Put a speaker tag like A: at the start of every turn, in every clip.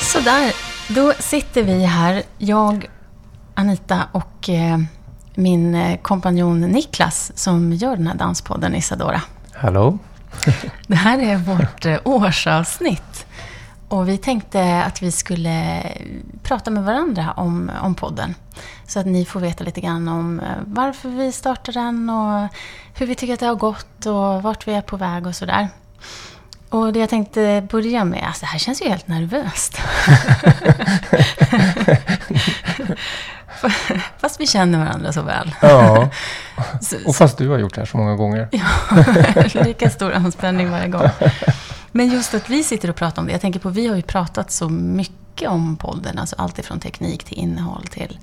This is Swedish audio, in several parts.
A: Sådär, då sitter vi här, jag, Anita och eh, min eh, kompanjon Niklas som gör den här danspodden Isadora.
B: Hallå?
A: Det här är vårt eh, årsavsnitt. Och vi tänkte att vi skulle prata med varandra om, om podden. Så att ni får veta lite grann om eh, varför vi startade den och hur vi tycker att det har gått och vart vi är på väg och sådär. Och det jag tänkte börja med, alltså det här känns ju helt nervöst. fast vi känner varandra så väl.
B: Ja, och fast du har gjort det här så många gånger.
A: Ja, lika stor anspänning varje gång. Men just att vi sitter och pratar om det. Jag tänker på, vi har ju pratat så mycket om podden. Alltså allt ifrån teknik till innehåll till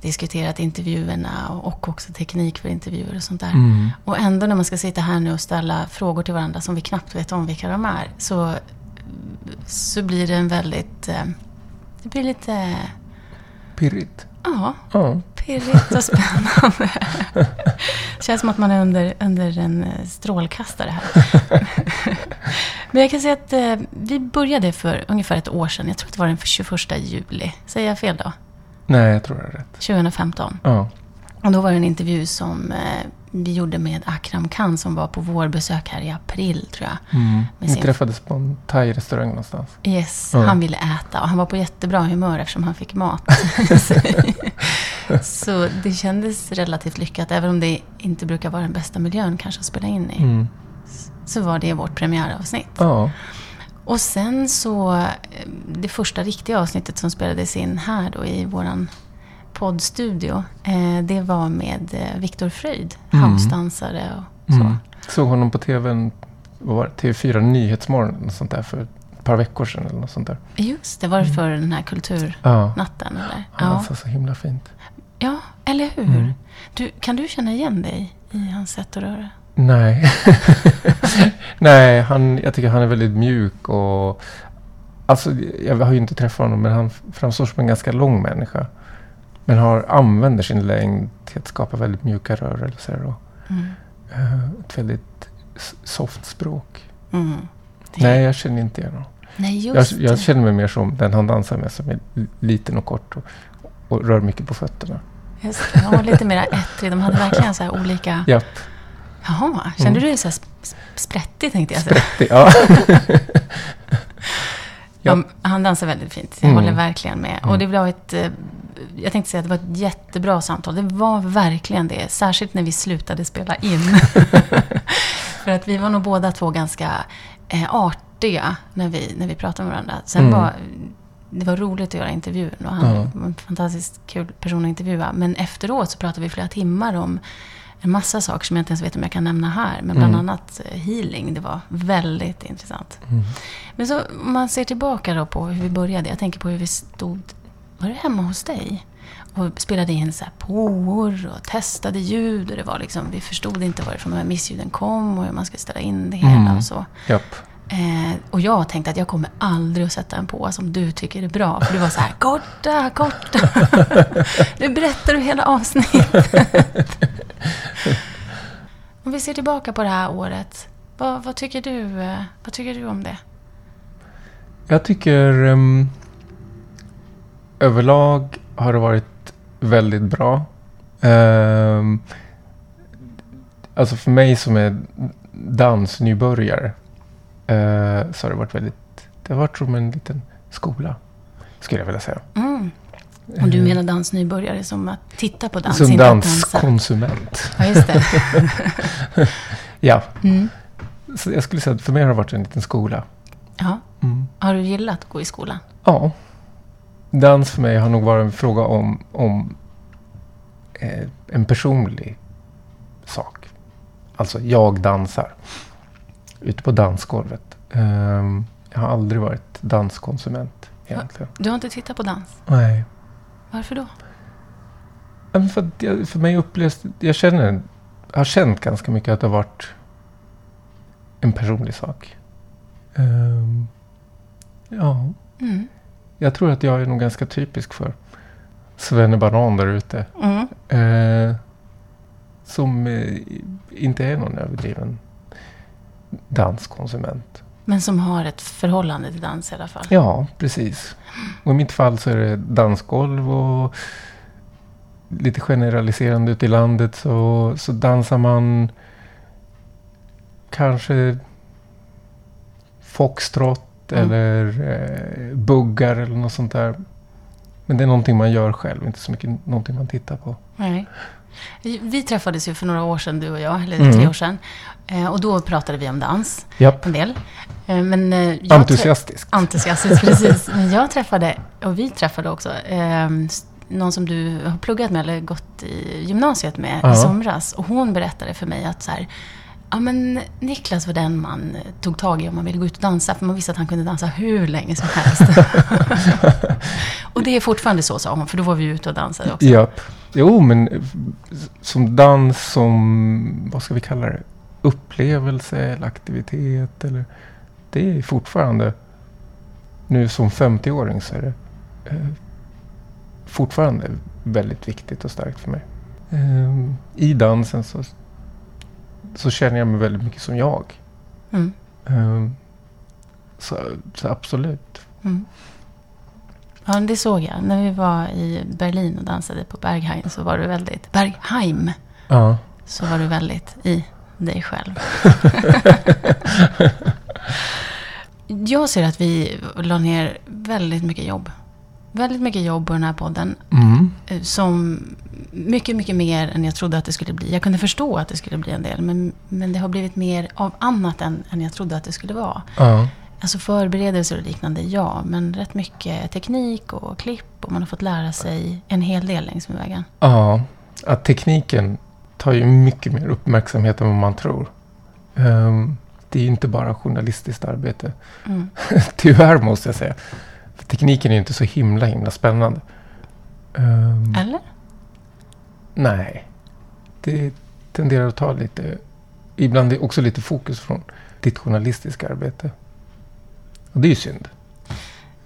A: diskuterat intervjuerna och också teknik för intervjuer och sånt där. Mm. Och ändå när man ska sitta här nu och ställa frågor till varandra som vi knappt vet om vilka de är. Så, så blir det en väldigt... eh, Det blir lite...
B: Pirrigt.
A: Ja,
B: Ja.
A: pirrigt och spännande. Det känns som att man är under, under en eh, strålkastare här. Men jag kan säga att eh, vi började för ungefär ett år sedan. Jag tror att det var den 21 juli. Säger jag fel då?
B: Nej, jag tror det är rätt.
A: 2015.
B: Ja.
A: Och då var det en intervju som eh, vi gjorde med Akram Khan som var på vår besök här i april tror jag.
B: Mm. Vi
A: sin-
B: träffades på en thai-restaurang någonstans.
A: Yes,
B: Ja.
A: han ville äta och han var på jättebra humör eftersom han fick mat. så det kändes relativt lyckat, även om det inte brukar vara den bästa miljön kanske att spela in i.
B: Mm.
A: Så var det vårt premiäravsnitt.
B: Ja.
A: Och sen så, eh, det första riktiga avsnittet som spelades in här då i våran poddstudio, eh, det var med eh, Viktor Fröjd,
B: Mm.
A: housedansare och så.
B: Mm. Såg honom på tvn, vad var det, TV4 Nyhetsmorgon och sånt där för ett par veckor sedan eller något sånt där.
A: Just det, var det för den här kulturnatten?
B: Ja,
A: Eller?
B: han dansar så himla fint.
A: Ja, eller hur?
B: Mm.
A: Du, kan du känna igen dig i hans sätt att röra?
B: Nej. Nej, han, jag tycker han är väldigt mjuk och... Alltså, jag har ju inte träffat honom, men han framstår som en ganska lång människa. Men har, använder sin längd till att skapa väldigt mjuka rörelser och
A: Mm.
B: eh, ett väldigt soft språk.
A: Mm. Det-
B: Nej, jag känner inte igen honom.
A: Nej,
B: Jag, jag känner mig mer som den han dansar med, som är liten och kort och, och rör mycket på fötterna.
A: Just det. Han var lite mer ettrig. De hade verkligen så här olika...
B: Japp,
A: Jaha, kände
B: Mm.
A: du dig så här sp- sp- sprättig tänkte jag säga.
B: det, ja. Ja.
A: Han, dansar väldigt fint. Jag
B: Mm.
A: håller verkligen med. Och det var ett... Jag tänkte säga att det var ett jättebra samtal. Det var verkligen det. Särskilt när vi slutade spela in. För att vi var nog båda två ganska eh, artiga när vi, när vi pratade med varandra. Sen
B: Mm.
A: var det var roligt att göra intervjun och han
B: Ja.
A: var en fantastiskt kul person att intervjua. Men efteråt så pratade vi flera timmar om en massa saker som jag inte ens vet om jag kan nämna här. Men bland
B: Mm.
A: annat eh, healing. Det var väldigt intressant.
B: Mm.
A: Men så om man ser tillbaka då på hur vi började. Jag tänker på hur vi stod, var det hemma hos dig? Och spelade in så här påor och testade ljud. Och det var liksom, vi förstod inte varifrån de här missljuden kom och hur man skulle ställa in det hela
B: Mm.
A: och så.
B: Japp.
A: Eh, och jag tänkte att jag kommer aldrig att sätta en på som du tycker är bra. För du var så här, korta, korta. nu berättar du hela avsnittet. Om vi ser tillbaka på det här året. Vad, vad, tycker, du, eh, vad tycker du om det?
B: Jag tycker ehm, överlag har det varit väldigt bra. Um, alltså för mig som är dansnybörjare eh, så har det varit väldigt... Det har varit som en liten skola, skulle jag vilja säga.
A: Mm. Och du menar dansnybörjare som att titta på dans,
B: Som danskonsument.
A: Ja, just det.
B: Ja,
A: Mm.
B: så jag skulle säga att för mig har det varit en liten skola.
A: Ja.
B: Mm.
A: Har du gillat att gå i skolan?
B: Ja. Dans för mig har nog varit en fråga om, om eh, en personlig sak. Alltså, jag dansar. Ute på dansgolvet. Ehm, jag har aldrig varit danskonsument egentligen.
A: Du har inte tittat på dans?
B: Nej.
A: Varför då?
B: För, att jag, för mig upplevs Jag känner, har känt ganska mycket att det har varit en personlig sak. Ehm, ja,
A: Mm.
B: Jag tror att jag är nog ganska typisk för Banan där ute.
A: Mm.
B: Eh, som eh, inte är någon överdriven danskonsument.
A: Men som har ett förhållande till dans i alla fall.
B: Ja, precis. Och i mitt fall så är det dansgolv och lite generaliserande ute i landet så, så dansar man kanske foxtrot
A: Mm.
B: eller eh, buggar eller något sånt där. Men det är någonting man gör själv, inte så mycket någonting man tittar på.
A: Nej. Vi, träffades ju för några år sedan, du och jag, eller
B: Mm.
A: tre år sedan. Eh, och då pratade vi om dans,
B: Japp.
A: en del. Eh, men, eh, jag
B: Entusiastiskt.
A: Entusiastiskt, precis. Men jag träffade, och vi träffade också, eh, någon som du har pluggat med eller gått i gymnasiet med
B: Ja.
A: i somras. Och hon berättade för mig att så här, ja men Niklas var den man tog tag i om man ville gå ut och dansa, för man visste att han kunde dansa hur länge som helst. och det är fortfarande så, sa hon, för då var vi ute och dansade också.
B: Japp. Jo, men som dans, som, vad ska vi kalla det? Upplevelse eller aktivitet. Eller, det är fortfarande, nu som 50-åring så är det eh, fortfarande väldigt viktigt och starkt för mig. Eh, I dansen så, så känner jag mig väldigt mycket som jag.
A: Mm.
B: Eh, så, så absolut.
A: Mm. Ja, det såg jag. När vi var i Berlin och dansade på Berghain så var du väldigt... Bergheim!
B: Ja.
A: Så var du väldigt i dig själv. jag ser att vi la ner väldigt mycket jobb. Väldigt mycket jobb på den här podden.
B: Mm.
A: eh, Som mycket, mycket mer än jag trodde att det skulle bli. Jag kunde förstå att det skulle bli en del. Men, men det har blivit mer av annat än, än jag trodde att det skulle vara.
B: Ja.
A: Alltså förberedelser och liknande, ja. Men rätt mycket teknik och klipp. Och man har fått lära sig en hel del längs med vägen.
B: Ja, att tekniken tar ju mycket mer uppmärksamhet än vad man tror. Ehm, det är ju inte bara journalistiskt arbete.
A: Mm.
B: Tyvärr måste jag säga. Tekniken är ju inte så himla himla spännande. Ehm,
A: Eller?
B: nej. Det tenderar att ta lite, ibland också lite fokus från ditt journalistiska arbete. Och det är ju synd.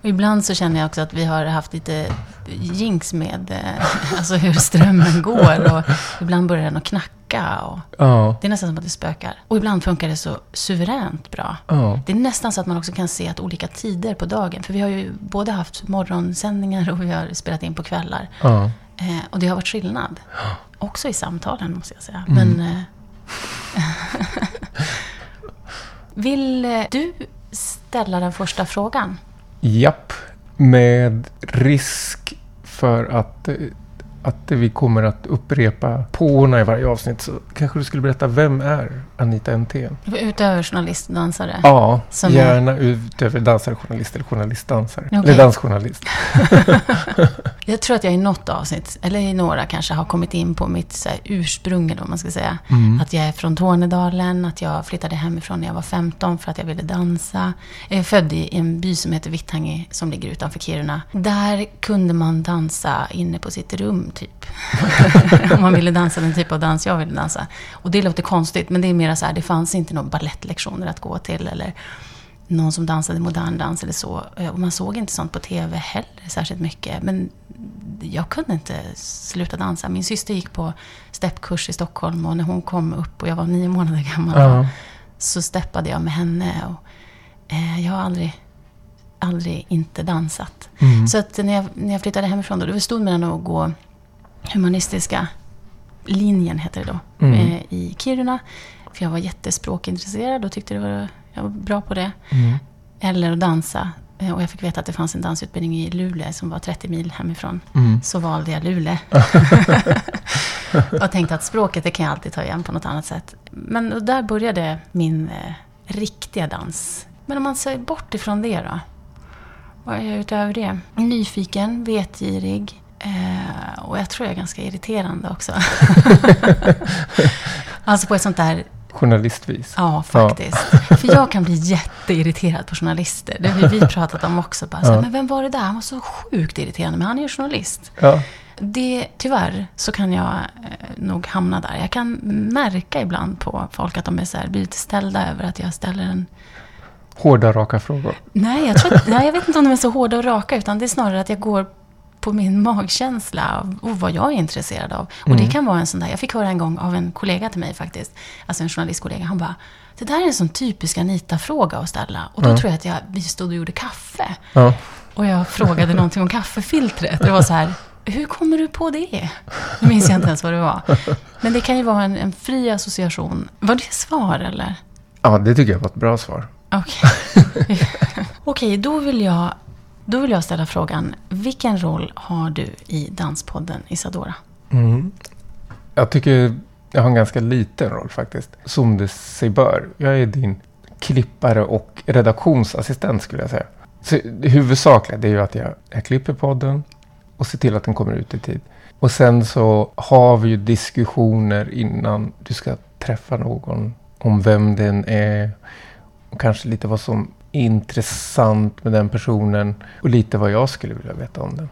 A: Och ibland så känner jag också att vi har haft lite jinx med eh, alltså hur strömmen går. Och ibland börjar den att knacka. Och
B: Ja,
A: det är nästan som att det spökar. Och ibland funkar det så suveränt bra.
B: ja,
A: Det är nästan så att man också kan se att olika tider på dagen. För vi har ju både haft morgonsändningar och vi har spelat in på kvällar.
B: ja.
A: Eh, och det har varit skillnad. Också i samtalen måste jag säga.
B: Mm.
A: Men... Eh, vill du ställa den första frågan?
B: Japp, med risk för att, eh, att vi kommer att upprepa påorna i varje avsnitt så kanske du skulle berätta, vem är Anita Ntén?
A: Utöver journalist och dansare?
B: Ja,
A: Som är-
B: gärna utöver dansare, journalist eller journalist-dansare.
A: Okej.
B: Eller dansjournalist.
A: Jag tror att jag i något avsnitt, eller i några kanske, har kommit in på mitt så här, ursprung, eller vad man ska säga.
B: Mm.
A: Att jag är från Tornedalen, att jag flyttade hemifrån när jag var 15 för att jag ville dansa. Jag är född i en by som heter Vittangi, som ligger utanför Kiruna. Där kunde man dansa inne på sitt rum, typ. Om man ville dansa den typ av dans jag ville dansa. Och det låter konstigt, men det är mer så här, det fanns inte några ballettlektioner att gå till, eller någon som dansade modern dans eller så. Eh, Och man såg inte sånt på TV heller särskilt mycket. Men jag kunde inte sluta dansa. Min syster gick på steppkurs i Stockholm och när hon kom upp och jag var nio månader gammal
B: Ja.
A: så steppade jag med henne. Och, eh, jag har aldrig, aldrig inte dansat.
B: Mm.
A: Så att när jag, när jag flyttade hemifrån då, det stod mellan att gå humanistiska linjen, heter det då,
B: Mm.
A: eh, i Kiruna. För jag var jättespråkintresserad och tyckte det var, jag var bra på det.
B: Mm.
A: Eller att dansa. Eh, Och jag fick veta att det fanns en dansutbildning i Luleå som var 30 mil hemifrån.
B: Mm.
A: Så valde jag Luleå. och tänkte att språket det kan jag alltid ta igen på något annat sätt. Men där började min eh, riktiga dans. Men om man ser bort ifrån det då? Vad är jag utöver det? Nyfiken, vetgirig. Eh, och jag tror jag är ganska irriterande också. alltså på ett sånt där
B: journalistvis.
A: Ja, faktiskt. För jag kan bli jätteirriterad på journalister. Det har vi pratat om också. Bara, här,
B: Ja.
A: Men vem var det där? Han var så sjukt irriterande, men han är ju journalist.
B: Ja.
A: Det, tyvärr så kan jag eh, nog hamna där. Jag kan märka ibland på folk att de är så här, blir lite ställda över att jag ställer en...
B: Hårda, raka frågor.
A: Nej jag, tror att, nej, jag vet inte om de är så hårda och raka, utan det är snarare att jag går på min magkänsla av- och vad jag är intresserad av. Och
B: Mm.
A: det kan vara en sån där, jag fick höra en gång av en kollega till mig faktiskt, alltså en journalistkollega, han bara, det där är en sån typisk Anita-fråga att ställa. Och då
B: Ja.
A: tror jag att jag, vi stod och gjorde kaffe.
B: Ja.
A: Och jag frågade någonting om kaffefiltret. Det var så här, hur kommer du på det? Nu minns jag inte ens vad det var. Men det kan ju vara en, en fri association. Var det svar eller?
B: ja, det tycker jag var ett bra svar.
A: Okej, Okej, då, vill jag, då vill jag ställa frågan. Vilken roll har du i Danspodden Isadora?
B: Mm. Jag tycker jag har en ganska liten roll faktiskt. Som det sig bör. Jag är din klippare och redaktionsassistent skulle jag säga. Så det huvudsakliga det är ju att jag, jag klipper podden och ser till att den kommer ut i tid. Och sen så har vi ju diskussioner innan du ska träffa någon om vem den är. Och kanske lite vad som intressant med den personen. Och lite vad jag skulle vilja veta om den.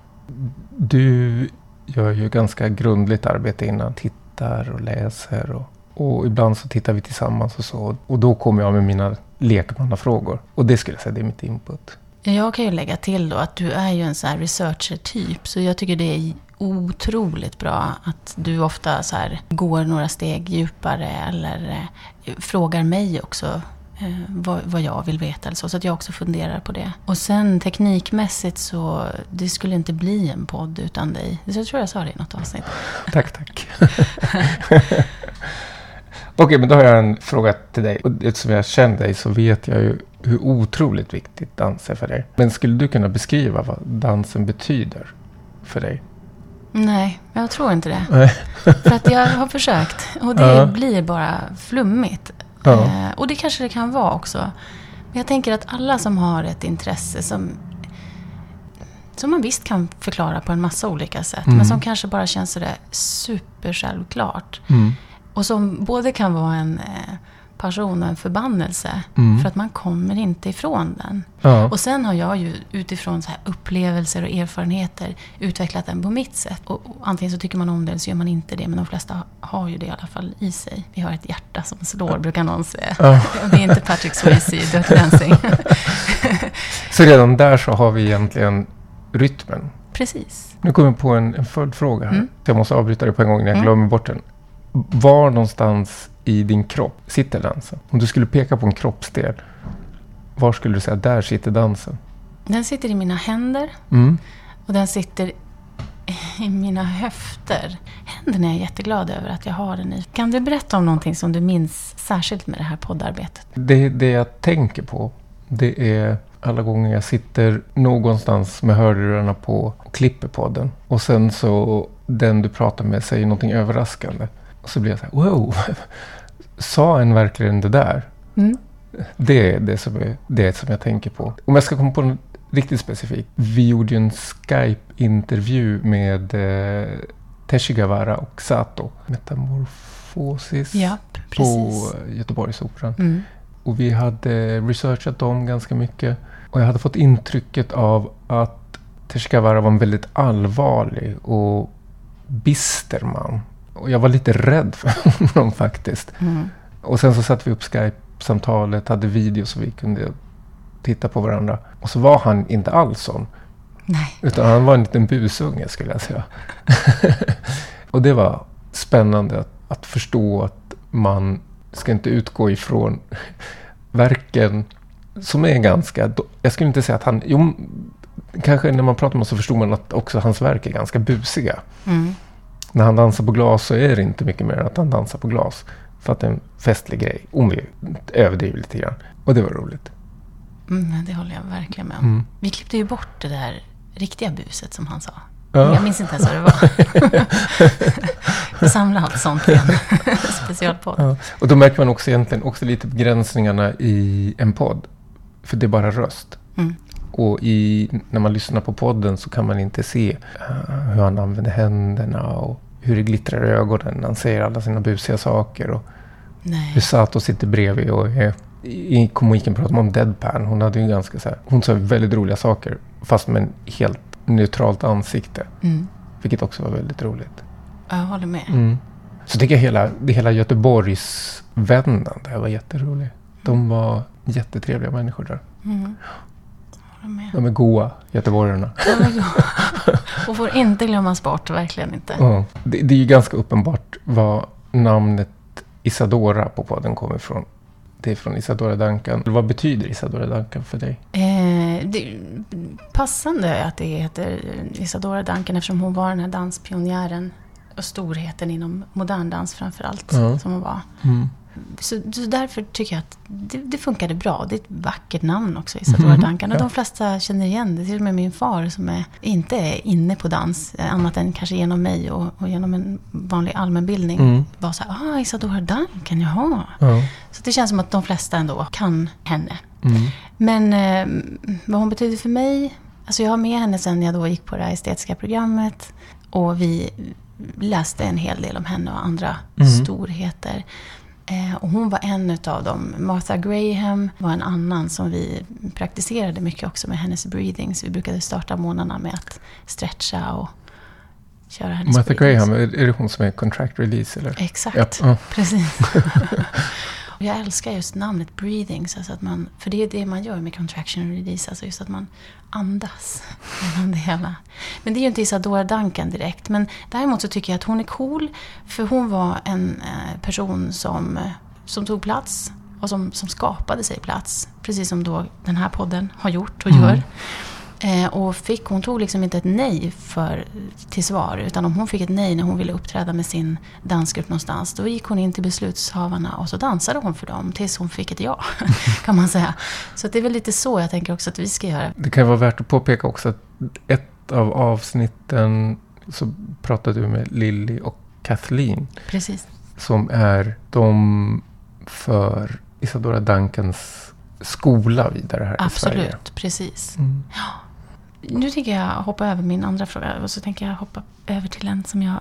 B: Du gör ju ganska grundligt arbete innan. Tittar och läser. Och, och ibland så tittar vi tillsammans och så. Och då kommer jag med mina lekmannafrågor. Och det skulle jag säga det är mitt input.
A: Jag kan ju lägga till då att du är ju en sån här researcher-typ. Så jag tycker det är otroligt bra att du ofta så här går några steg djupare eller eh, frågar mig också vad, vad jag vill veta eller så. Så att jag också funderar på det. Och sen teknikmässigt så det skulle inte bli en podd utan dig. Så jag tror jag sa det i något avsnitt.
B: Tack, tack. Okej, men då har jag en fråga till dig. Och eftersom jag känner dig så vet jag ju hur otroligt viktigt dans är för dig. Men skulle du kunna beskriva vad dansen betyder för dig?
A: Nej, jag tror inte det. För att jag har försökt. Och det
B: Ja.
A: blir bara flummigt.
B: Ja.
A: Eh, och det kanske det kan vara också. Men jag tänker att alla som har ett intresse som, som man visst kan förklara på en massa olika sätt.
B: Mm.
A: Men som kanske bara känns sådär supersjälvklart.
B: Mm.
A: Och som både kan vara en eh, passion och en förbannelse.
B: Mm.
A: För att man kommer inte ifrån den.
B: Ja.
A: Och sen har jag ju utifrån så här upplevelser och erfarenheter utvecklat den på mitt sätt. Och, och antingen så tycker man om det eller så gör man inte det. Men de flesta har ju det i alla fall i sig. Vi har ett hjärta som slår, brukar någon säga.
B: Ja.
A: Det är inte Patrick Swayze i Dirty Dancing.
B: Så redan där så har vi egentligen rytmen.
A: Precis.
B: Nu kommer jag på en, en följdfråga här.
A: Mm.
B: Jag måste avbryta det på en gång när jag
A: Mm.
B: glömmer bort den. Var någonstans i din kropp sitter dansen? Om du skulle peka på en kroppsdel, var skulle du säga där sitter dansen?
A: Den sitter i mina händer
B: Mm.
A: och den sitter i mina höfter. Händerna är jag jätteglad över att jag har den i. Kan du berätta om någonting som du minns särskilt med det här poddarbetet?
B: Det, det jag tänker på, det är alla gånger jag sitter någonstans med hörlurarna på och klipper podden. Och sen så den du pratar med säger någonting överraskande. Och så blir jag så här, wow, sa en verkligen det där?
A: Mm.
B: Det är det som, är, det som jag tänker på. Om jag ska komma på något riktigt specifikt. Vi gjorde ju en Skype-intervju med eh, Teshigawara och Sato. Metamorfosis
A: Ja,
B: på Göteborgsoperan.
A: Mm.
B: Och vi hade researchat dem ganska mycket. Och jag hade fått intrycket av att Teshigawara var en väldigt allvarlig och bister man. Och jag var lite rädd för honom faktiskt.
A: Mm.
B: Och sen så satte vi upp Skype-samtalet, hade video så vi kunde titta på varandra. Och så var han inte alls sån.
A: Nej.
B: Utan han var en liten busunge skulle jag säga. och det var spännande att, att förstå att man ska inte utgå ifrån verken som är ganska... Jag skulle inte säga att han... Jo, kanske när man pratar med honom så förstår man att också hans verk är ganska busiga.
A: Mm.
B: När han dansar på glas så är det inte mycket mer än att han dansar på glas. För att det är en festlig grej. Om vi överdriver lite grann. Och det var roligt.
A: Mm, det håller jag verkligen med om.
B: Mm.
A: Vi klippte ju bort det där riktiga buset som han sa.
B: Ja.
A: Jag minns inte ens vad det var. Samla allt sånt i en specialpodd.
B: Ja. Och då märker man också egentligen också lite begränsningarna i en podd. För det är bara röst.
A: Mm.
B: Och i, när man lyssnar på podden så kan man inte se eh, hur han använder händerna och hur det glittrar i ögonen när han säger alla sina busiga saker. Och
A: Nej.
B: Usato sitter bredvid och är, i komiken pratar man om deadpan. Hon hade ju ganska så här, hon sa väldigt roliga saker. Fast med en helt neutralt ansikte.
A: Mm.
B: Vilket också var väldigt roligt.
A: Jag håller med.
B: Mm. Så tycker jag hela, hela Göteborgsvändan där var jätterolig. De var jättetrevliga människor där.
A: Mm.
B: De är goa, göteborgarna.
A: Och får inte glömmas bort, verkligen inte.
B: Ja. Det, det är ju ganska uppenbart vad namnet Isadora på podden kommer ifrån. Det är från Isadora Duncan. Vad betyder Isadora Duncan för dig?
A: Eh, det är passande att det heter Isadora Duncan eftersom hon var den här danspionjären och storheten inom modern dans framför allt.
B: Ja.
A: Som hon var.
B: Mm.
A: Så, så därför tycker jag att det, det funkade bra. Det är ett vackert namn också, Isadora Duncan. Och
B: ja.
A: de flesta känner igen det. Till och med min far som är, inte är inne på dans, eh, annat än kanske genom mig och, och genom en vanlig allmänbildning.
B: Mm.
A: Var så här, ah, Isadora Duncan, jaha.
B: Ja.
A: Så det känns som att de flesta ändå kan henne.
B: Mm.
A: Men eh, vad hon betyder för mig? Alltså jag har med henne sen jag då gick på det här estetiska programmet. Och vi läste en hel del om henne och andra
B: Mm.
A: storheter. Eh, och hon var en utav dem. Martha Graham var en annan som vi praktiserade mycket också med hennes breathings. Vi brukade starta månaderna med att stretcha och köra hennes
B: Martha
A: breathings.
B: Graham, är det hon som är contract release eller?
A: Exakt.
B: Ja.
A: precis. Jag älskar just namnet breathings, alltså att man, för det är det man gör med contraction och release, alltså just att man andas genom det hela. Men det är ju inte Isadora Duncan direkt, men däremot så tycker jag att hon är cool, för hon var en eh, person som, eh, som tog plats och som, som skapade sig plats, precis som då den här podden har gjort och
B: Mm.
A: gör. Eh, och fick, hon tog liksom inte ett nej för, till svar. Utan om hon fick ett nej när hon ville uppträda med sin dansgrupp någonstans. Då gick hon in till beslutshavarna och så dansade hon för dem. Tills hon fick ett ja. kan man säga. Så det är väl lite så jag tänker också att vi ska göra.
B: Det kan vara värt att påpeka också att ett av avsnitten så pratade du med Lilly och Kathleen.
A: Precis.
B: Som är de för Isadora Duncans skola vidare här i Sverige.
A: Absolut, precis.
B: Mm.
A: Nu tänker jag hoppa över min andra fråga. Och så tänker jag hoppa över till en som jag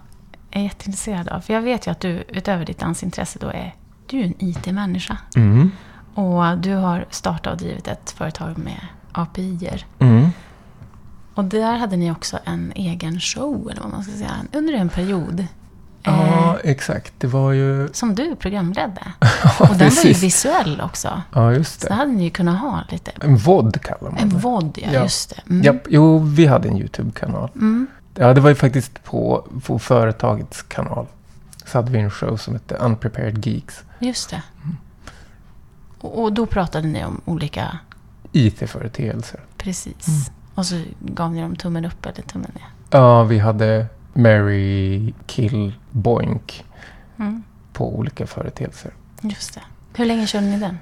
A: är jätteintresserad av. För jag vet ju att du utöver ditt dansintresse då är du är en IT-människa.
B: Mm.
A: Och du har startat och drivit ett företag med API-er.
B: Mm.
A: Och där hade ni också en egen show, eller vad man ska säga, under en period.
B: Ja,
A: Eh,
B: exakt. Det var ju...
A: som du programledde.
B: Ja,
A: Och den var ju visuell också.
B: Ja, just
A: Så
B: det.
A: hade ni ju kunnat ha lite...
B: En VOD kallar man
A: En
B: det.
A: VOD, ja,
B: Ja.
A: just det. Mm.
B: Japp, jo, vi hade en YouTube-kanal.
A: Mm.
B: Ja, det var ju faktiskt på, på företagets kanal. Så hade vi en show som hette Unprepared Geeks.
A: Just det.
B: Mm.
A: Och, och då pratade ni om olika...
B: IT-företeelser.
A: Precis.
B: Mm.
A: Och så gav ni dem tummen upp eller tummen ner.
B: Ja, vi hade Mary Kill Boink
A: Mm.
B: på olika företeelser.
A: Just det. Hur länge körde ni den?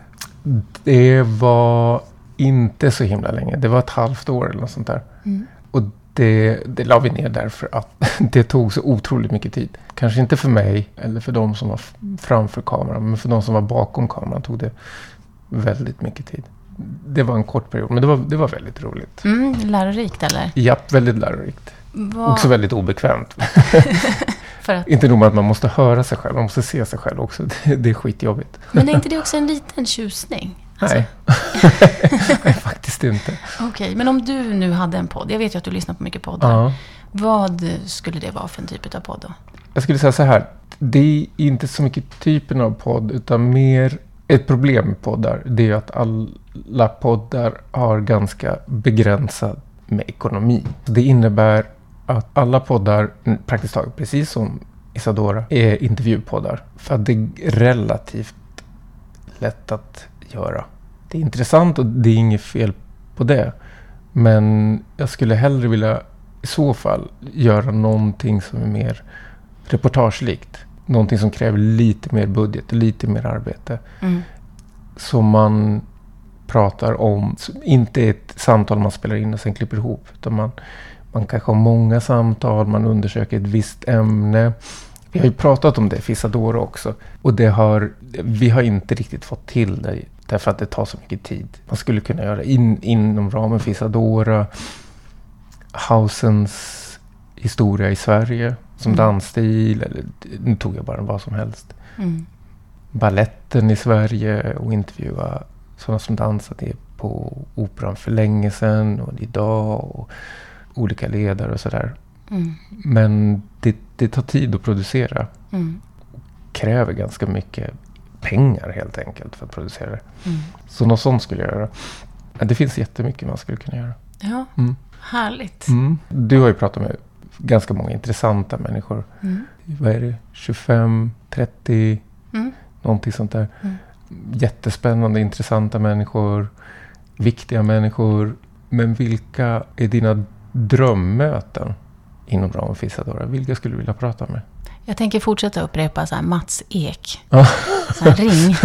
B: Det var inte så himla länge. Det var ett halvt år eller något sånt där.
A: Mm.
B: Och det, det la vi ner därför att det tog så otroligt mycket tid. Kanske inte för mig eller för de som var framför kameran. Men för de som var bakom kameran tog det väldigt mycket tid. Det var en kort period, men det var, det var väldigt roligt.
A: Mm, lärorikt eller?
B: Japp, väldigt lärorikt.
A: Vad-
B: Också väldigt obekvämt.
A: att,
B: Inte nog med att man måste höra sig själv, man måste se sig själv också. Det, det är skitjobbigt.
A: men är inte det också en liten tjusning? Alltså,
B: Nej. Nej, faktiskt inte.
A: Okej, men om du nu hade en podd. Jag vet ju att du lyssnar på mycket poddar.
B: Ja.
A: Vad skulle det vara för en typ av podd då?
B: Jag skulle säga så här. Det är inte så mycket typen av podd, utan mer ett problem med poddar. Det är att alla poddar har ganska begränsad med ekonomi. Det innebär att alla poddar, praktiskt taget precis som Isadora, är intervjupoddar. För att det är relativt lätt att göra. Det är intressant och det är inget fel på det. Men jag skulle hellre vilja i så fall göra någonting som är mer reportagelikt. Någonting som kräver lite mer budget, lite mer arbete.
A: Mm.
B: Som man pratar om, som inte är ett samtal man spelar in och sen klipper ihop. Utan man, man kanske har många samtal, man undersöker ett visst ämne. Vi har ju pratat om det i Fisadora också. Och det har, vi har inte riktigt fått till det. Därför att det tar så mycket tid. Man skulle kunna göra in, inom ramen för Isadora. Housens historia i Sverige. Som
A: Mm.
B: dansstil. Eller, nu tog jag bara vad som helst.
A: Mm.
B: balletten i Sverige och intervjua sådana som dansade på operan för länge sedan och idag och olika ledare och sådär.
A: Mm.
B: Men det, det tar tid att producera.
A: Mm.
B: Kräver ganska mycket pengar helt enkelt för att producera det.
A: Mm.
B: Så något sånt skulle jag göra. Det finns jättemycket man skulle kunna göra.
A: Ja,
B: Mm.
A: härligt.
B: Mm. Du har ju pratat med ganska många intressanta människor.
A: Mm.
B: Vad är det? 25, 30,
A: Mm.
B: någonting sånt där.
A: Mm.
B: Jättespännande, intressanta människor. Viktiga människor. Men vilka är dina drömmöten inom ramen för Isadora? Vilka skulle du vilja prata med?
A: Jag tänker fortsätta upprepa så här Mats Ek.
B: Ja.
A: Så här ring.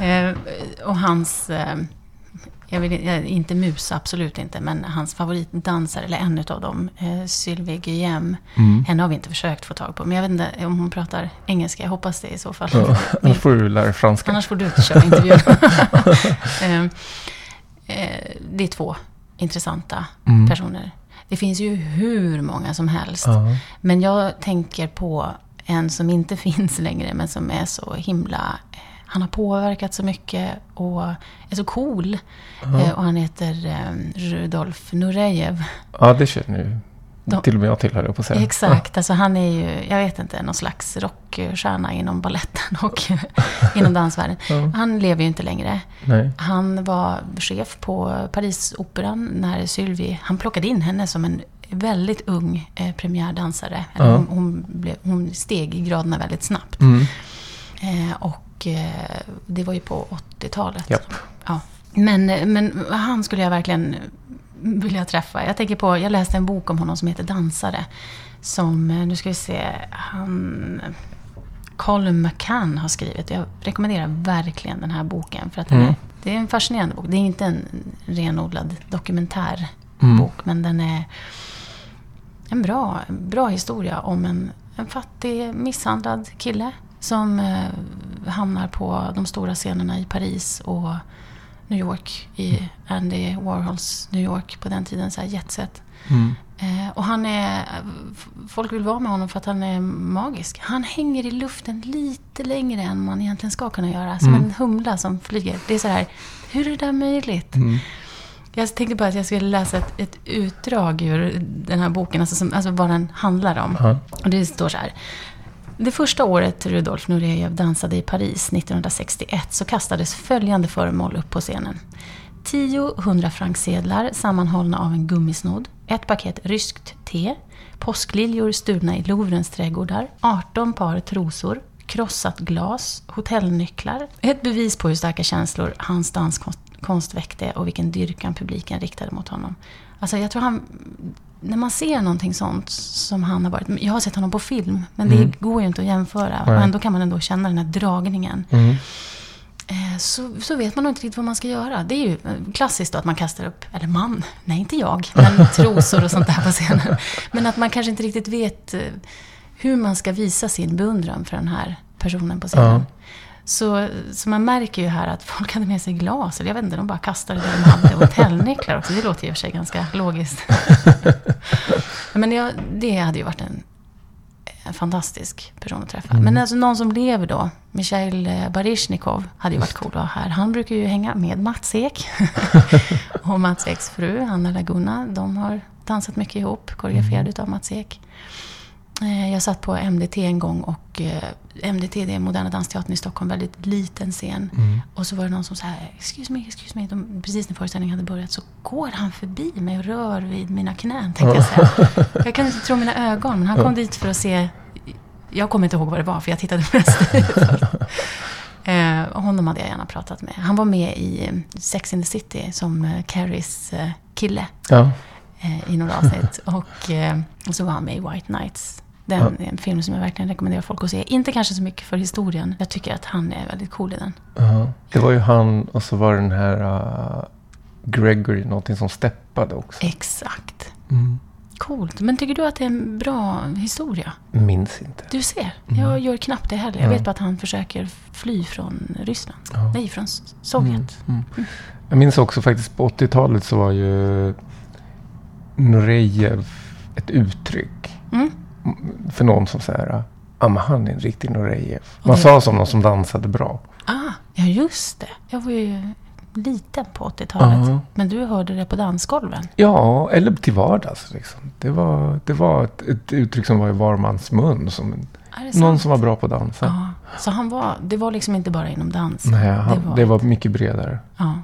A: eh, och hans, eh, jag vill jag, inte mus, absolut inte, men hans favoritdansare, eller en utav dem, eh, Sylvie Guillem.
B: Mm.
A: Henne har vi inte försökt få tag på, men jag vet inte om hon pratar engelska. Jag hoppas det i så fall.
B: Ja, annars får du lära dig franska.
A: Annars får du inte köra intervjun. eh, eh, det är två intressanta
B: Mm.
A: personer. Det finns ju hur många som helst.
B: Ja.
A: Men jag tänker på en som inte finns längre, men som är så himla... Han har påverkat så mycket och är så cool. Eh, Och han heter eh, Rudolf Nurejev.
B: ja, det känner ju
A: De-
B: till och med jag till, höll jag på att säga.
A: Exakt, alltså han är ju, jag vet inte, någon slags rockstjärna inom balletten och inom dansvärlden.
B: Ja.
A: Han lever ju inte längre.
B: Nej.
A: Han var chef på Parisoperan när Sylvie, han plockade in henne som en väldigt ung eh, premiärdansare.
B: Ja.
A: hon, hon, blev, hon steg i graderna väldigt snabbt.
B: Mm.
A: Eh, och eh, det var ju på 80-talet.
B: Japp.
A: Ja. Men, men han skulle jag verkligen vilja träffa. Jag tänker på, jag läste en bok om honom som heter Dansare. Som, eh, nu ska vi se, han... Colin McCann har skrivit. Jag rekommenderar verkligen den här boken. För att
B: Mm.
A: är, det är en fascinerande bok. Det är inte en renodlad dokumentärbok.
B: Mm.
A: Men den är en bra, bra historia om en, en fattig, misshandlad kille. Som eh, hamnar på de stora scenerna i Paris och New York. I Andy Warhols New York på den tiden. Så här jetset.
B: Mm.
A: Eh, och han är... Folk vill vara med honom för att han är magisk. Han hänger i luften lite längre än man egentligen ska kunna göra. Som
B: Mm.
A: en humla som flyger. Det är så här, hur är det där möjligt?
B: Mm.
A: Jag tänkte bara att jag skulle läsa ett, ett utdrag ur den här boken, alltså, som, alltså vad den handlar om.
B: Ja.
A: Och det står så här. Det första året Rudolf Nurejev dansade i Paris 1961 så kastades följande föremål upp på scenen. 10 hundrafranksedlar sammanhållna av en gummisnodd, ett paket ryskt te, påskliljor stulna i Louvrens trädgårdar, 18 par trosor, krossat glas, hotellnycklar. Ett bevis på hur starka känslor hans danskonst väckte och vilken dyrkan publiken riktade mot honom. Alltså jag tror han... När man ser någonting sånt som han har varit... Jag har sett honom på film, men det
B: Mm.
A: går ju inte att jämföra.
B: Nej.
A: Och ändå kan man ändå känna den här dragningen.
B: Mm.
A: Eh, Så, så vet man nog inte riktigt vad man ska göra. Det är ju eh, klassiskt då att man kastar upp, eller man, nej inte jag, men trosor och sånt där på scenen. Men att man kanske inte riktigt vet eh, hur man ska visa sin beundran för den här personen på scenen.
B: Ja.
A: Så, så man märker ju här att folk hade med sig glas, eller jag vet inte, de bara kastade det de hade. Hotellnycklar också, det låter ju i och för sig ganska logiskt. Men jag, det hade ju varit en, en fantastisk person att träffa.
B: Mm.
A: Men alltså någon som lever då, Mikhail eh, Baryshnikov, hade ju varit cool att ha här. Han brukar ju hänga med Mats Ek. och Mats Eks fru, Anna Laguna, de har dansat mycket ihop, koreograferade utav Mats Ek. Eh, Jag satt på MDT en gång och eh, MDT det är Moderna Dansteatern i Stockholm, väldigt liten scen.
B: Mm.
A: Och så var det någon som sa excuse me, excuse me. De, precis när föreställningen hade börjat så går han förbi mig och rör vid mina knän, tänkte jag säga. Jag kan inte tro mina ögon, men han kom dit för att se... Jag kommer inte ihåg vad det var, för jag tittade resten. eh, honom hade jag gärna pratat med. Han var med i Sex in the City som Carries kille
B: Ja.
A: eh, i några avsnitt. Och, eh, och så var han med i White Nights. Den är en film som jag verkligen rekommenderar folk att se. Inte kanske så mycket för historien. Jag tycker att han är väldigt cool i den.
B: Ja. Det var ju han och så var det den här uh, Gregory, någonting som steppade också.
A: Exakt.
B: Mm.
A: Coolt. Men tycker du att det är en bra historia?
B: Minns inte.
A: Du ser, jag gör knappt det heller. Jag
B: Ja.
A: vet bara att han försöker fly från Ryssland.
B: Ja.
A: Nej, från Sovjet.
B: Mm. Mm. Jag minns också faktiskt på 80-talet så var ju Nurejev ett uttryck
A: Mm.
B: För någon som här Ja, men han är en riktig Nurejev. Man sa som någon som dansade bra.
A: Ah, ja just det. Jag var ju liten på 80-talet.
B: Ja.
A: Men du hörde det på dansgolven.
B: Ja, eller till vardags. Liksom. Det var, det var ett, ett uttryck som var i var mans mun. Som någon som var bra på att dansa.
A: Ja. Så han var, det var liksom inte bara inom dans?
B: Nej, han,
A: det var,
B: det var mycket bredare.
A: Ja.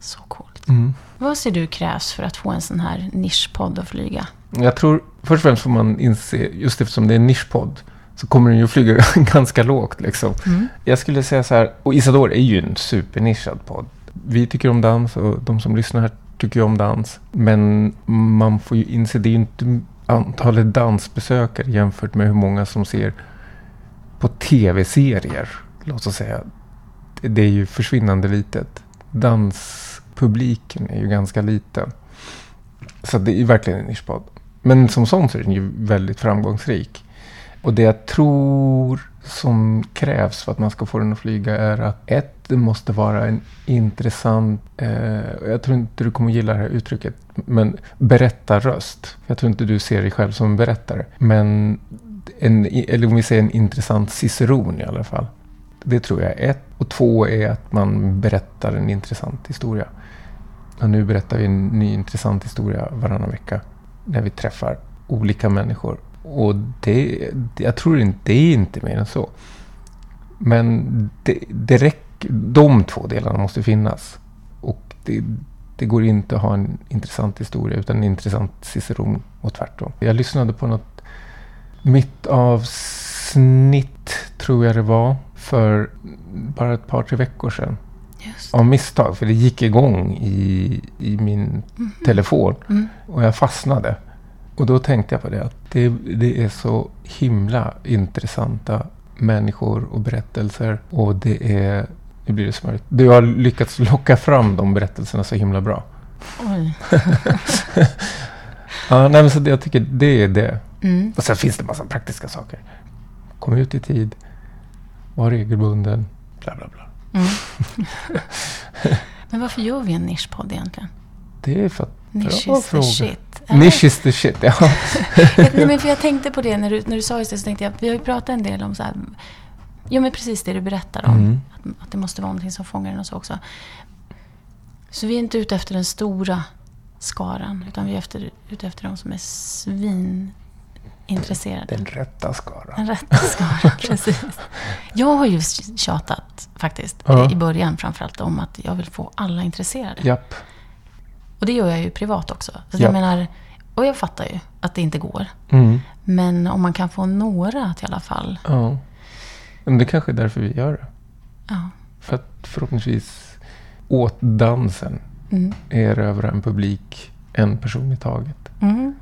A: Så coolt.
B: Mm.
A: Vad ser du krävs för att få en sån här nischpodd att flyga?
B: Jag tror först och främst får man inse, just eftersom det är en nischpodd, så kommer den ju flyga ganska lågt. Liksom.
A: Mm.
B: Jag skulle säga så här, och Isador är ju en supernischad podd. Vi tycker om dans och de som lyssnar här tycker ju om dans. Men man får ju inse, det är ju inte antalet dansbesökare jämfört med hur många som ser på tv-serier. Låt oss säga. Det- Det är ju försvinnande litet. Danspubliken är ju ganska liten. Så det är verkligen en nischpodd. Men som sån så är den ju väldigt framgångsrik. Och det jag tror som krävs för att man ska få den att flyga är att ett, det måste vara en intressant, eh, jag tror inte du kommer gilla det här uttrycket, men berättarröst. Jag tror inte du ser dig själv som en berättare. Men, en, eller om vi säger en intressant ciceron i alla fall. Det tror jag är ett. Och två är att man berättar en intressant historia. Och nu berättar vi en ny intressant historia varannan vecka. När vi träffar olika människor. Och det, jag tror inte, det är inte mer än så. Men det, det räcker, de två delarna måste finnas. Och det, det går inte att ha en intressant historia utan en intressant ciceron och tvärtom. Jag lyssnade på något mitt avsnitt, tror jag det var, för bara ett par, tre veckor sedan.
A: Just.
B: Av misstag, för det gick igång i, i min telefon.
A: Mm.
B: Och jag fastnade. Och då tänkte jag på det att det, det är så himla intressanta människor och berättelser. Och det är... Nu blir det smörigt. Du har lyckats locka fram de berättelserna så himla bra.
A: Oj.
B: Ja, nej, men så det, jag tycker det är det.
A: Mm.
B: Och sen finns det massa praktiska saker. Kom ut i tid. Var regelbunden. Bla, bla, bla.
A: Mm. Men varför gör vi en nischpodd egentligen?
B: Det är för att... Bra
A: is the shit.
B: Niche is the shit. Ja.
A: Nej, men för jag tänkte på det när du, när du sa just det, så tänkte jag, vi har ju pratat en del om så här, ja men precis det du berättar om.
B: Mm.
A: Att, att det måste vara någonting som fångar en och så också. Så vi är inte ute efter den stora skaran, utan vi är efter, ute efter de som är svinintresserade.
B: Den rätta skaran.
A: Den rätta skaran, precis. Jag har ju tjatat faktiskt,
B: Ja.
A: i början framförallt, om att jag vill få alla intresserade.
B: Japp.
A: Och det gör jag ju privat också. Så
B: Ja.
A: jag menar, och jag fattar ju att det inte går.
B: Mm.
A: Men om man kan få några att i alla fall.
B: Ja. Men det kanske är därför vi gör det.
A: Ja.
B: För att förhoppningsvis åt dansen
A: Mm.
B: erövra en publik en person i taget.
A: Mm.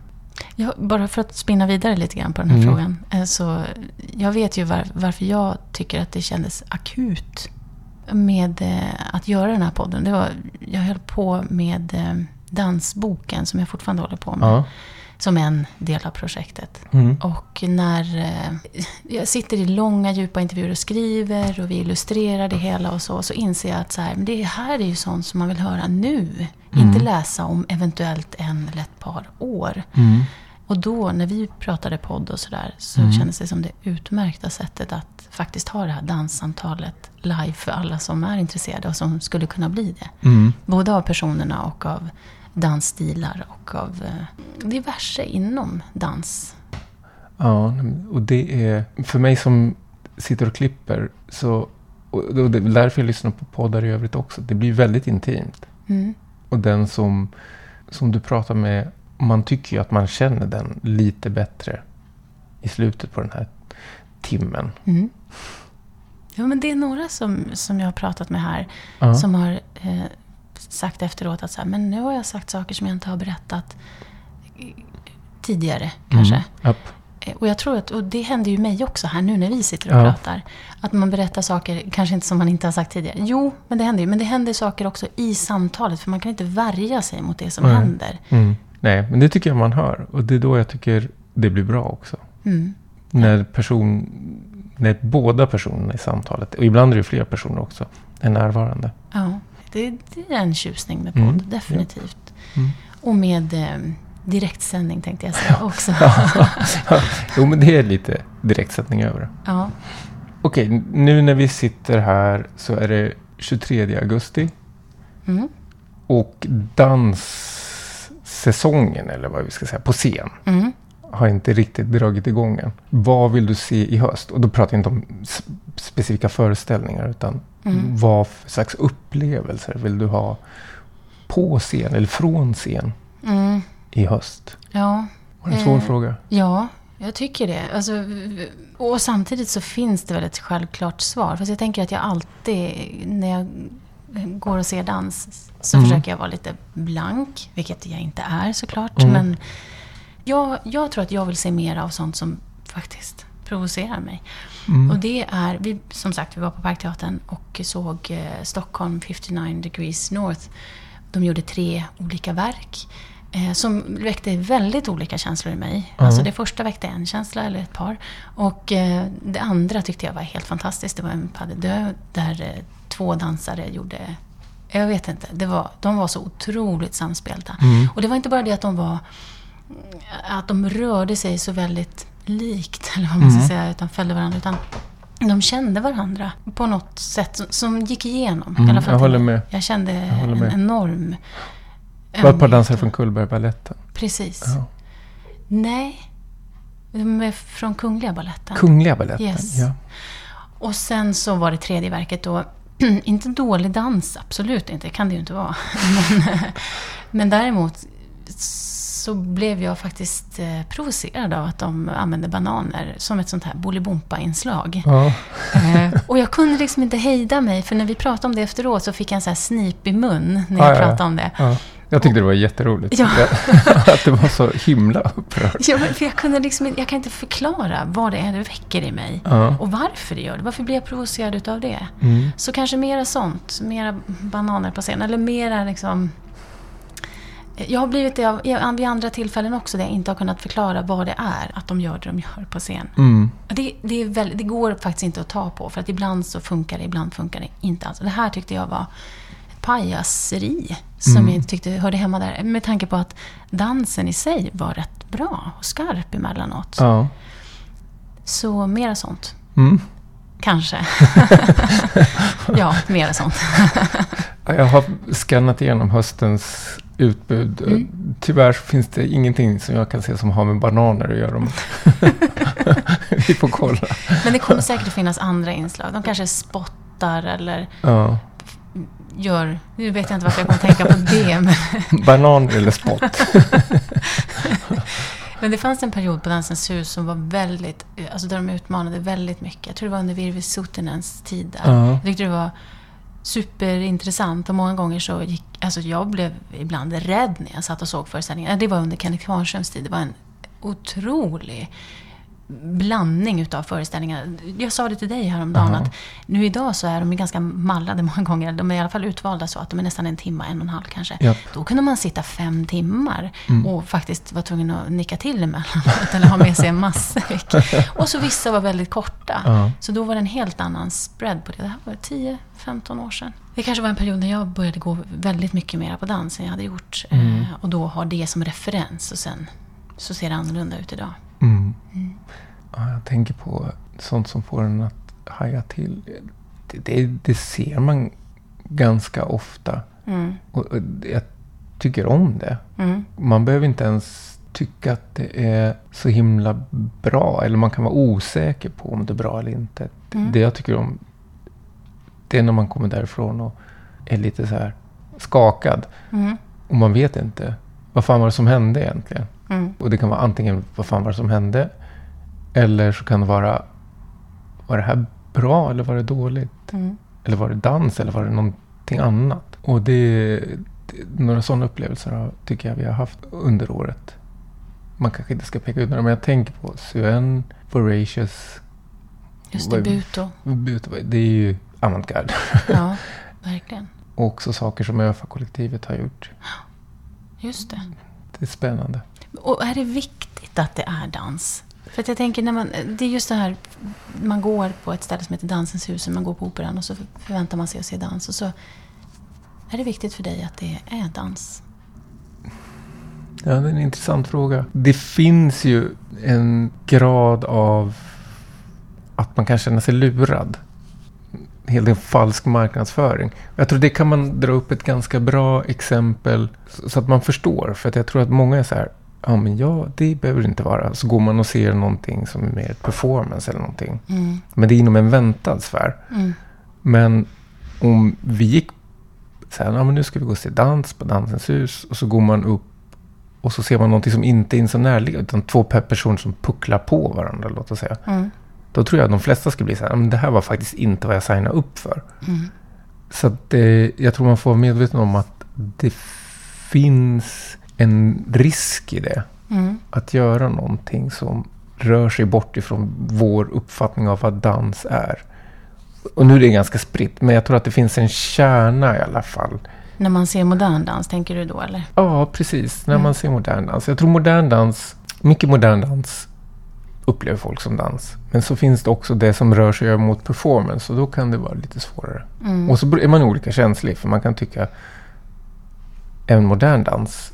A: Ja, bara för att spinna vidare lite grann på den här
B: Mm.
A: frågan. eh, Så jag vet ju var, varför jag tycker att det kändes akut med eh, att göra den här podden. Det var, jag höll på med eh, dansboken som jag fortfarande håller på med.
B: Ja.
A: Som en del av projektet.
B: Mm.
A: Och när jag sitter i långa djupa intervjuer och skriver och vi illustrerar det hela och så, så inser jag att så här, men det här är ju sånt som man vill höra nu. Inte läsa om eventuellt en eller ett par år.
B: Mm.
A: Och då när vi pratade podd och sådär så
B: Mm.
A: kändes det som det utmärkta sättet att faktiskt ha det här danssamtalet live för alla som är intresserade och som skulle kunna bli det.
B: Mm.
A: Både av personerna och av dansstilar och av eh, diverse inom dans.
B: Ja, och det är för mig som sitter och klipper så och det är därför jag lyssnar på poddar i övrigt också. Det blir väldigt intimt.
A: Mm.
B: Och den som, som du pratar med, man tycker ju att man känner den lite bättre i slutet på den här timmen.
A: Mm. Ja, men det är några som, som jag har pratat med här
B: Ja.
A: som har eh, sagt efteråt att så här, men nu har jag sagt saker som jag inte har berättat tidigare kanske.
B: Mm. Japp.
A: Eh, Och jag tror att, och det händer ju mig också här nu när vi sitter och
B: Ja.
A: pratar. Att man berättar saker, kanske inte som man inte har sagt tidigare. Jo, men det händer ju. Men det händer saker också i samtalet. För man kan inte värja sig mot det som
B: Nej.
A: händer.
B: Mm. Nej, men det tycker jag man hör. Och det är då jag tycker det blir bra också.
A: Mm.
B: När, person, när båda personerna i samtalet, och ibland är det fler personer också, är närvarande.
A: Ja, det, det är en tjusning med podd,
B: Mm,
A: definitivt.
B: Mm.
A: Och med, eh, direktsändning tänkte jag säga också.
B: jo, men det är lite direktsändning över det.
A: ja.
B: Okej, nu när vi sitter här så är det 23 augusti.
A: Mm.
B: Och danssäsongen, eller vad vi ska säga, på scen
A: Mm.
B: har inte riktigt dragit igång än. Vad vill du se i höst? Och då pratar jag inte om specifika föreställningar, utan
A: Mm.
B: vad för slags upplevelser vill du ha på scen eller från scen
A: Mm.
B: i höst?
A: Ja.
B: Var det en svår
A: Eh,
B: fråga?
A: Ja, jag tycker det. Alltså, och samtidigt så finns det väl ett självklart svar. Fast jag tänker att jag alltid, när jag går och ser dans, så
B: Mm.
A: försöker jag vara lite blank. Vilket jag inte är såklart.
B: Mm.
A: Men jag, jag tror att jag vill se mer av sånt som faktiskt provocerar mig.
B: Mm.
A: Och det är, vi, som sagt, vi var på Parkteatern och såg eh, Stockholm 59 degrees North. De gjorde tre olika verk. Eh, som väckte väldigt olika känslor i mig.
B: Ja.
A: Alltså det första väckte en känsla, eller ett par. Och eh, det andra tyckte jag var helt fantastiskt. Det var en pas de deux där eh, två dansare gjorde jag vet inte. Det var, de var så otroligt samspelta.
B: Mm.
A: Och det var inte bara det att de var att de rörde sig så väldigt likt, eller vad man ska
B: Mm.
A: säga, utan följde varandra. Utan de kände varandra på något sätt som, som gick igenom.
B: Mm, jag håller med.
A: Jag kände
B: håller
A: en
B: med.
A: enorm...
B: Det var ett par dansare från Cullbergbaletten.
A: Precis.
B: Ja.
A: Nej. De är från Kungliga Baletten.
B: Kungliga Baletten,
A: Yes.
B: ja.
A: Och sen så var det tredje verket då, inte dålig dans, absolut inte, det kan det ju inte vara. Men, men däremot så blev jag faktiskt eh, provocerad av att de använde bananer som ett sånt här Bolibompa-inslag.
B: ja.
A: Eh, Och jag kunde liksom inte hejda mig, för när vi pratade om det efteråt så fick jag en sån här snip i mun när jag
B: Ja, ja, ja.
A: pratade om det.
B: ja. Jag tyckte det var jätteroligt.
A: Ja.
B: att det var så himla upprörd.
A: Ja, för jag, kunde liksom, jag kan inte förklara vad det är det väcker i mig.
B: Ja.
A: Och varför det gör det. Varför blir jag provocerad utav det?
B: Mm.
A: Så kanske mera sånt. Mera bananer på scen. Eller mera liksom... Jag har blivit det av, vid andra tillfällen också där jag inte har kunnat förklara vad det är att de gör det de gör på scen.
B: Mm.
A: Det, det, väldigt, det går faktiskt inte att ta på för att ibland så funkar det, ibland funkar det inte alls. Det här tyckte jag var pajaseri som
B: Mm.
A: jag inte tyckte hörde hemma där. Med tanke på att dansen i sig var rätt bra och skarp emellanåt.
B: Ja.
A: Så mera sånt.
B: Mm.
A: Kanske. ja, mera sånt.
B: Ja, Jag har skannat igenom höstens utbud.
A: Mm.
B: Tyvärr finns det ingenting som jag kan se som har med bananer att göra. Vi får kolla.
A: Men det kommer säkert att finnas andra inslag. De kanske spottar eller
B: Ja.
A: Gör... Nu vet jag inte varför jag kommer tänka på det. Men,
B: Bananer eller spott.
A: men det fanns en period på Dansens hus som var väldigt... Alltså där de utmanade väldigt mycket. Jag tror det var under Virvi Sutinens tid där.
B: Ja.
A: Jag tyckte det var superintressant och många gånger så gick... Alltså jag blev ibland rädd när jag satt och såg föreställningen. Det var under Kenneth Kvarnströms tid. Det var en otrolig blandning utav föreställningar. Jag sa det till dig häromdagen
B: Aha.
A: att nu idag så är de ganska mallade många gånger. De är i alla fall utvalda så att de är nästan en timme, en och en halv kanske.
B: Japp.
A: Då kunde man sitta fem timmar
B: Mm.
A: och faktiskt vara tvungen att nicka till emellanåt eller ha med sig en matsäck. Och så vissa var väldigt korta.
B: Ja.
A: Så då var det en helt annan spread på det. Det här var 10-15 år sedan. Det kanske var en period när jag började gå väldigt mycket mer på dans än jag hade gjort.
B: Mm.
A: Eh, Och då har det som referens och sen så ser det annorlunda ut idag.
B: Mm.
A: Mm.
B: Ja, jag tänker på sånt som får en att haja till. Det, det, det ser man ganska ofta.
A: Mm.
B: Och, och jag tycker om det.
A: Mm.
B: Man behöver inte ens tycka att det är så himla bra. Eller man kan vara osäker på om det är bra eller inte.
A: Mm.
B: Det jag tycker om, det är när man kommer därifrån och är lite så här skakad.
A: Mm.
B: Och man vet inte, vad fan var det som hände egentligen?
A: Mm.
B: Och det kan vara antingen, vad fan var det som hände? Eller så kan det vara, var det här bra eller var det dåligt?
A: Mm.
B: Eller var det dans eller var det någonting annat? Och det, det några sådana upplevelser tycker jag vi har haft under året. Man kanske inte ska peka ut några, men jag tänker på Suen, Voracious,
A: Just det, Buto.
B: But- det är ju avantgarde.
A: Ja, verkligen.
B: Och också saker som ÖFA-kollektivet har gjort.
A: Just det.
B: Det är spännande.
A: Och är det viktigt att det är dans? För att jag tänker, när man, det är just det här, man går på ett ställe som heter Dansens hus, och man går på operan och så förväntar man sig att se dans. Och så är det viktigt för dig att det är dans.
B: Ja, det är en intressant fråga. Det finns ju en grad av att man kan känna sig lurad. En hel del falsk marknadsföring. Jag tror det kan man dra upp ett ganska bra exempel så att man förstår. För att jag tror att många är så här, ja men ja, det behöver det inte vara. Så går man och ser någonting som är mer performance eller någonting.
A: Mm.
B: Men det är inom en väntad sfär.
A: Mm.
B: Men om vi gick så här, ja, men nu ska vi gå och se dans på Dansens hus. Och så går man upp och så ser man någonting som inte är så närliggande. Utan två per person som pucklar på varandra, låt oss säga.
A: Mm.
B: Då tror jag att de flesta skulle bli så här, men det här var faktiskt inte vad jag signade upp för.
A: Mm.
B: Så att, eh, jag tror man får vara medveten om att det finns en risk i det.
A: Mm.
B: Att göra någonting som rör sig bort ifrån vår uppfattning av vad dans är. Och nu är det ganska spritt, men jag tror att det finns en kärna i alla fall.
A: När man ser modern dans, tänker du då eller?
B: Ja, precis. När
A: Mm.
B: man ser modern dans. Jag tror modern dans, mycket modern dans upplever folk som dans. Men så finns det också det som rör sig mot performance och då kan det vara lite svårare.
A: Mm.
B: Och så är man olika känslig för man kan tycka även modern dans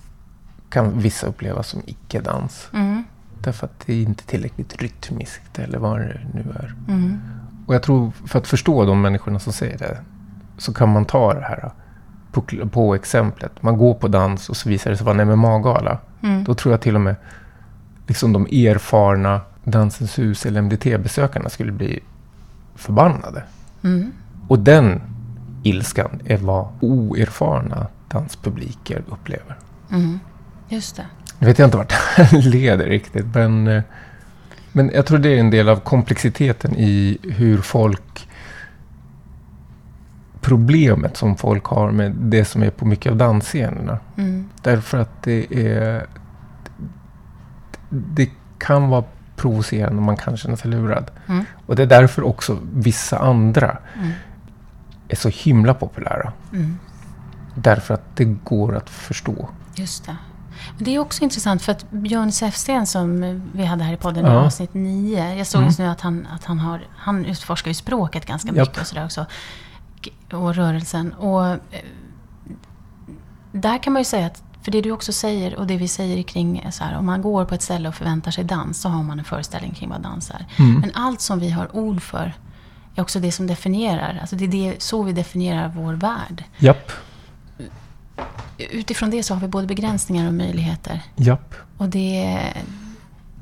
B: kan vissa uppleva som icke-dans.
A: Mm.
B: Därför att det är inte tillräckligt rytmiskt eller vad det nu är.
A: Mm.
B: Och jag tror för att förstå de människorna som säger det så kan man ta det här puckla på exemplet. Man går på dans och så visar det sig vara en MMA-gala.
A: Mm.
B: Då tror jag till och med liksom de erfarna Dansens hus eller MDT-besökarna skulle bli förbannade.
A: Mm.
B: Och den ilskan är vad oerfarna danspubliker upplever.
A: Mm. Just det.
B: Nu vet jag inte vart det leder riktigt, men, eh, men jag tror det är en del av komplexiteten i hur folk... Problemet som folk har med det som är på mycket av dansscenerna.
A: Mm.
B: Därför att det är... Det kan vara provocerande och man kan känna sig lurad.
A: Mm.
B: Och det är därför också vissa andra
A: Mm.
B: är så himla populära.
A: Mm.
B: Därför att det går att förstå.
A: Just det. Men det är också intressant för att Björn Säfsten som vi hade här i podden i
B: Ja.
A: avsnitt 9. Jag såg
B: Mm.
A: just nu att han, att han har, han utforskar ju språket ganska
B: Japp.
A: mycket och sådär också. Och rörelsen. Och eh, där kan man ju säga att, för det du också säger och det vi säger kring så här, om man går på ett ställe och förväntar sig dans så har man en föreställning kring vad dans är.
B: Mm.
A: Men allt som vi har ord för är också det som definierar. Alltså det är det, så vi definierar vår värld.
B: Japp,
A: Utifrån det så har vi både begränsningar och möjligheter.
B: japp.
A: Och det,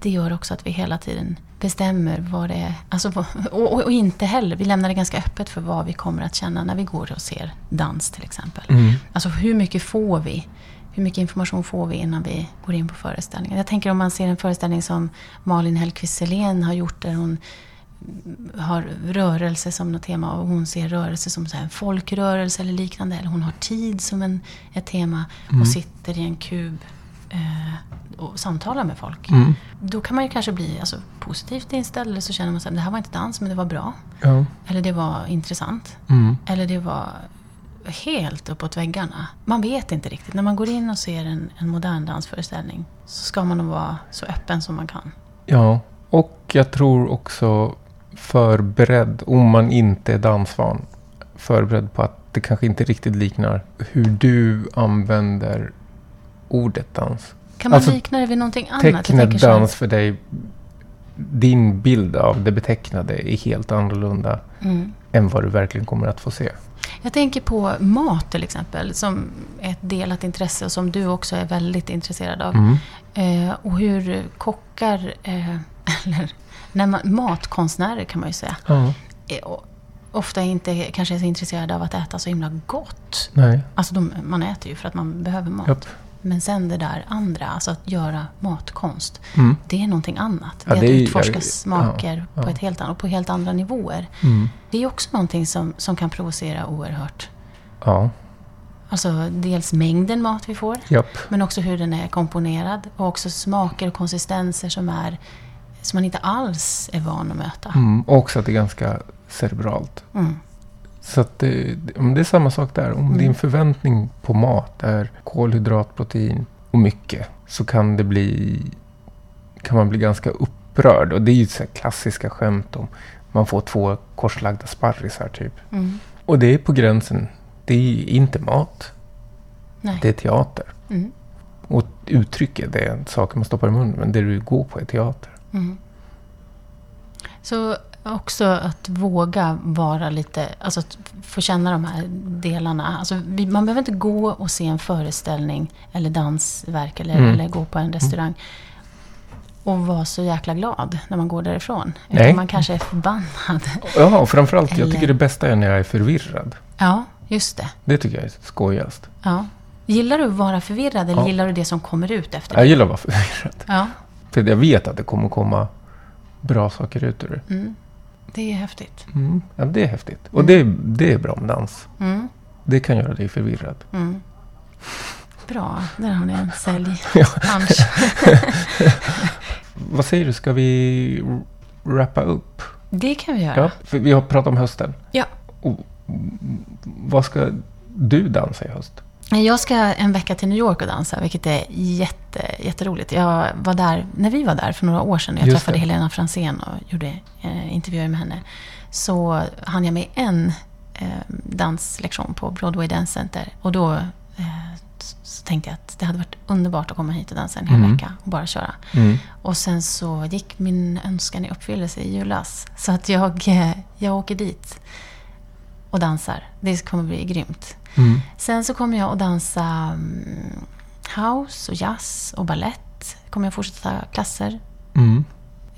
A: det gör också att vi hela tiden bestämmer vad det är. Alltså, och, och, inte heller, vi lämnar det ganska öppet för vad vi kommer att känna när vi går och ser dans till exempel.
B: Mm.
A: Alltså hur mycket får vi? Hur mycket information får vi innan vi går in på föreställningen? Jag tänker om man ser en föreställning som Malin Hellquist har gjort där hon har rörelse som något tema och hon ser rörelse som så en folkrörelse eller liknande. Eller hon har tid som en, ett tema och sitter i en kub eh, och samtalar med folk.
B: Mm.
A: Då kan man ju kanske bli alltså, positivt inställd eller så känner man att det här var inte dans men det var bra.
B: Ja.
A: Eller det var intressant.
B: Mm.
A: Eller det var helt uppåt väggarna. Man vet inte riktigt. När man går in och ser en, en modern dansföreställning så ska man nog vara så öppen som man kan.
B: Ja, och jag tror också förberedd, om man inte är dansvan, förberedd på att det kanske inte riktigt liknar hur du använder ordet dans.
A: Kan man
B: Alltså,
A: likna det vid någonting annat? Här-
B: dans för dig, din bild av det betecknade är helt annorlunda
A: Mm.
B: än vad du verkligen kommer att få se.
A: Jag tänker på mat till exempel, som är ett delat intresse och som du också är väldigt intresserad av.
B: Mm.
A: Eh, och hur kockar, eh, eller när man, matkonstnärer kan man ju säga,
B: Ja,
A: är o- ofta inte kanske är så intresserade av att äta så himla gott.
B: nej,
A: Alltså de, man äter ju för att man behöver mat.
B: japp.
A: Men sen det där andra, alltså att göra matkonst.
B: Mm.
A: Det är någonting annat.
B: Ja,
A: det är
B: det
A: att
B: är-
A: utforska
B: ja,
A: smaker
B: ja.
A: På, ett helt, och på helt andra nivåer.
B: Mm.
A: Det är också någonting som, som kan provocera oerhört.
B: Ja,
A: Alltså dels mängden mat vi får,
B: japp.
A: men också hur den är komponerad. Och också smaker och konsistenser som, är, som man inte alls är van att möta.
B: Mm. Också att det är ganska cerebralt.
A: Mm.
B: Så det, det- är samma sak där. Om
A: Mm.
B: din förväntning på mat är kolhydrat, protein och mycket. Så kan det bli... Kan man bli ganska upprörd. Och det är ju så klassiska skämt om man får två korslagda sparrisar typ.
A: Mm.
B: Och det är på gränsen. Det är inte mat.
A: Nej.
B: Det är teater.
A: Mm.
B: Och uttrycket det är saker man stoppar i munnen. Men det du går på är teater.
A: Mm. Så också att våga vara lite, alltså att få känna de här delarna. Alltså, vi, man behöver inte gå och se en föreställning eller dansverk eller,
B: Mm.
A: eller gå på en restaurang och vara så jäkla glad när man går därifrån.
B: Nej.
A: Utan man kanske är förbannad.
B: Ja, och framförallt, jag
A: Eller-
B: tycker det bästa är när jag är förvirrad.
A: Ja, just det.
B: Det tycker jag är skojigast.
A: Ja. Gillar du att vara förvirrad eller
B: Ja.
A: gillar du det som kommer ut efter
B: Jag gillar att vara förvirrad.
A: Ja,
B: För jag vet att det kommer komma bra saker ut ur det.
A: mm. det är häftigt.
B: Mm. Ja, det är häftigt. Och det, det är bra med dans.
A: Mm.
B: Det kan göra dig förvirrad.
A: Mm. Bra, där har ni en sälj.
B: Vad säger du, ska vi wrappa upp?
A: Det kan vi göra.
B: Ja, för vi har pratat om hösten.
A: Ja.
B: Och, mm, vad ska du dansa i höst?
A: Jag ska en vecka till New York och dansa, vilket är jätte, jätteroligt. Jag var där, när vi var där för några år sedan, jag
B: Just
A: träffade
B: det.
A: Helena Fransén och gjorde eh, intervjuer med henne, så hann jag med en eh, danslektion på Broadway Dance Center. Och då eh, så tänkte jag att det hade varit underbart att komma hit och dansa en hel
B: Mm.
A: vecka och bara köra.
B: Mm.
A: Och sen så gick min önskan i uppfyllelse i julas. Så att jag, eh, jag åker dit och dansar. Det kommer bli grymt.
B: Mm.
A: Sen så kommer jag att dansa mm, house och jazz och ballett. Kommer jag fortsätta ta klasser.
B: Mm.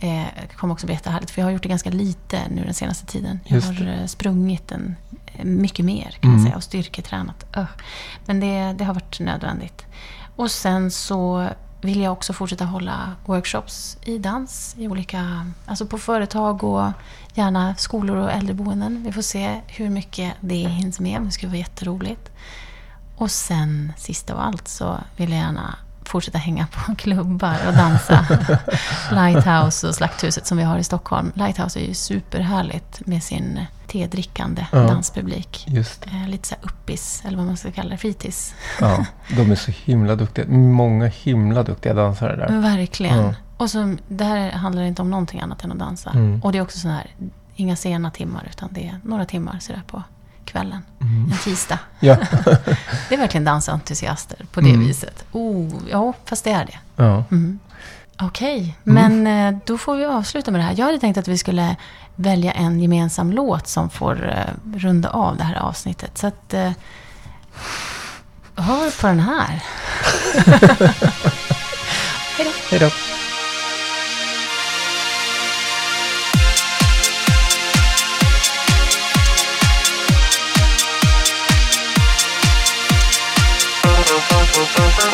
A: Eh, kommer också bli jättehärligt för jag har gjort det ganska lite nu den senaste tiden. Jag har eh, sprungit en, eh, mycket mer kan man
B: Mm.
A: säga och styrketränat. Öh. Men det, det har varit nödvändigt. Och sen så vill jag också fortsätta hålla workshops i dans i olika, alltså på företag och gärna skolor och äldreboenden. Vi får se hur mycket det hinns med. Det skulle vara jätteroligt. Och sen, sist av allt, så vill jag gärna fortsätta hänga på klubbar och dansa. Lighthouse och Slakthuset som vi har i Stockholm. Lighthouse är ju superhärligt med sin tedrickande
B: Ja.
A: danspublik.
B: Just.
A: Eh, lite så här uppis, eller vad man ska kalla det, fritids.
B: Ja, de är så himla duktiga. Många himla duktiga dansare där.
A: Verkligen.
B: Ja.
A: Och så, det här handlar inte om någonting annat än att dansa.
B: Mm.
A: Och det är också så här, inga sena timmar, utan det är några timmar sådär på kvällen.
B: Mm.
A: En tisdag.
B: Ja.
A: Det är verkligen dansentusiaster på det
B: Mm.
A: viset. Oh, ja, fast det är det.
B: ja.
A: Mm. Okej,
B: Mm.
A: men eh, då får vi avsluta med det här. Jag hade tänkt att vi skulle välja en gemensam låt som får eh, runda av det här avsnittet. Så att... Eh, hör på den här. Hej då.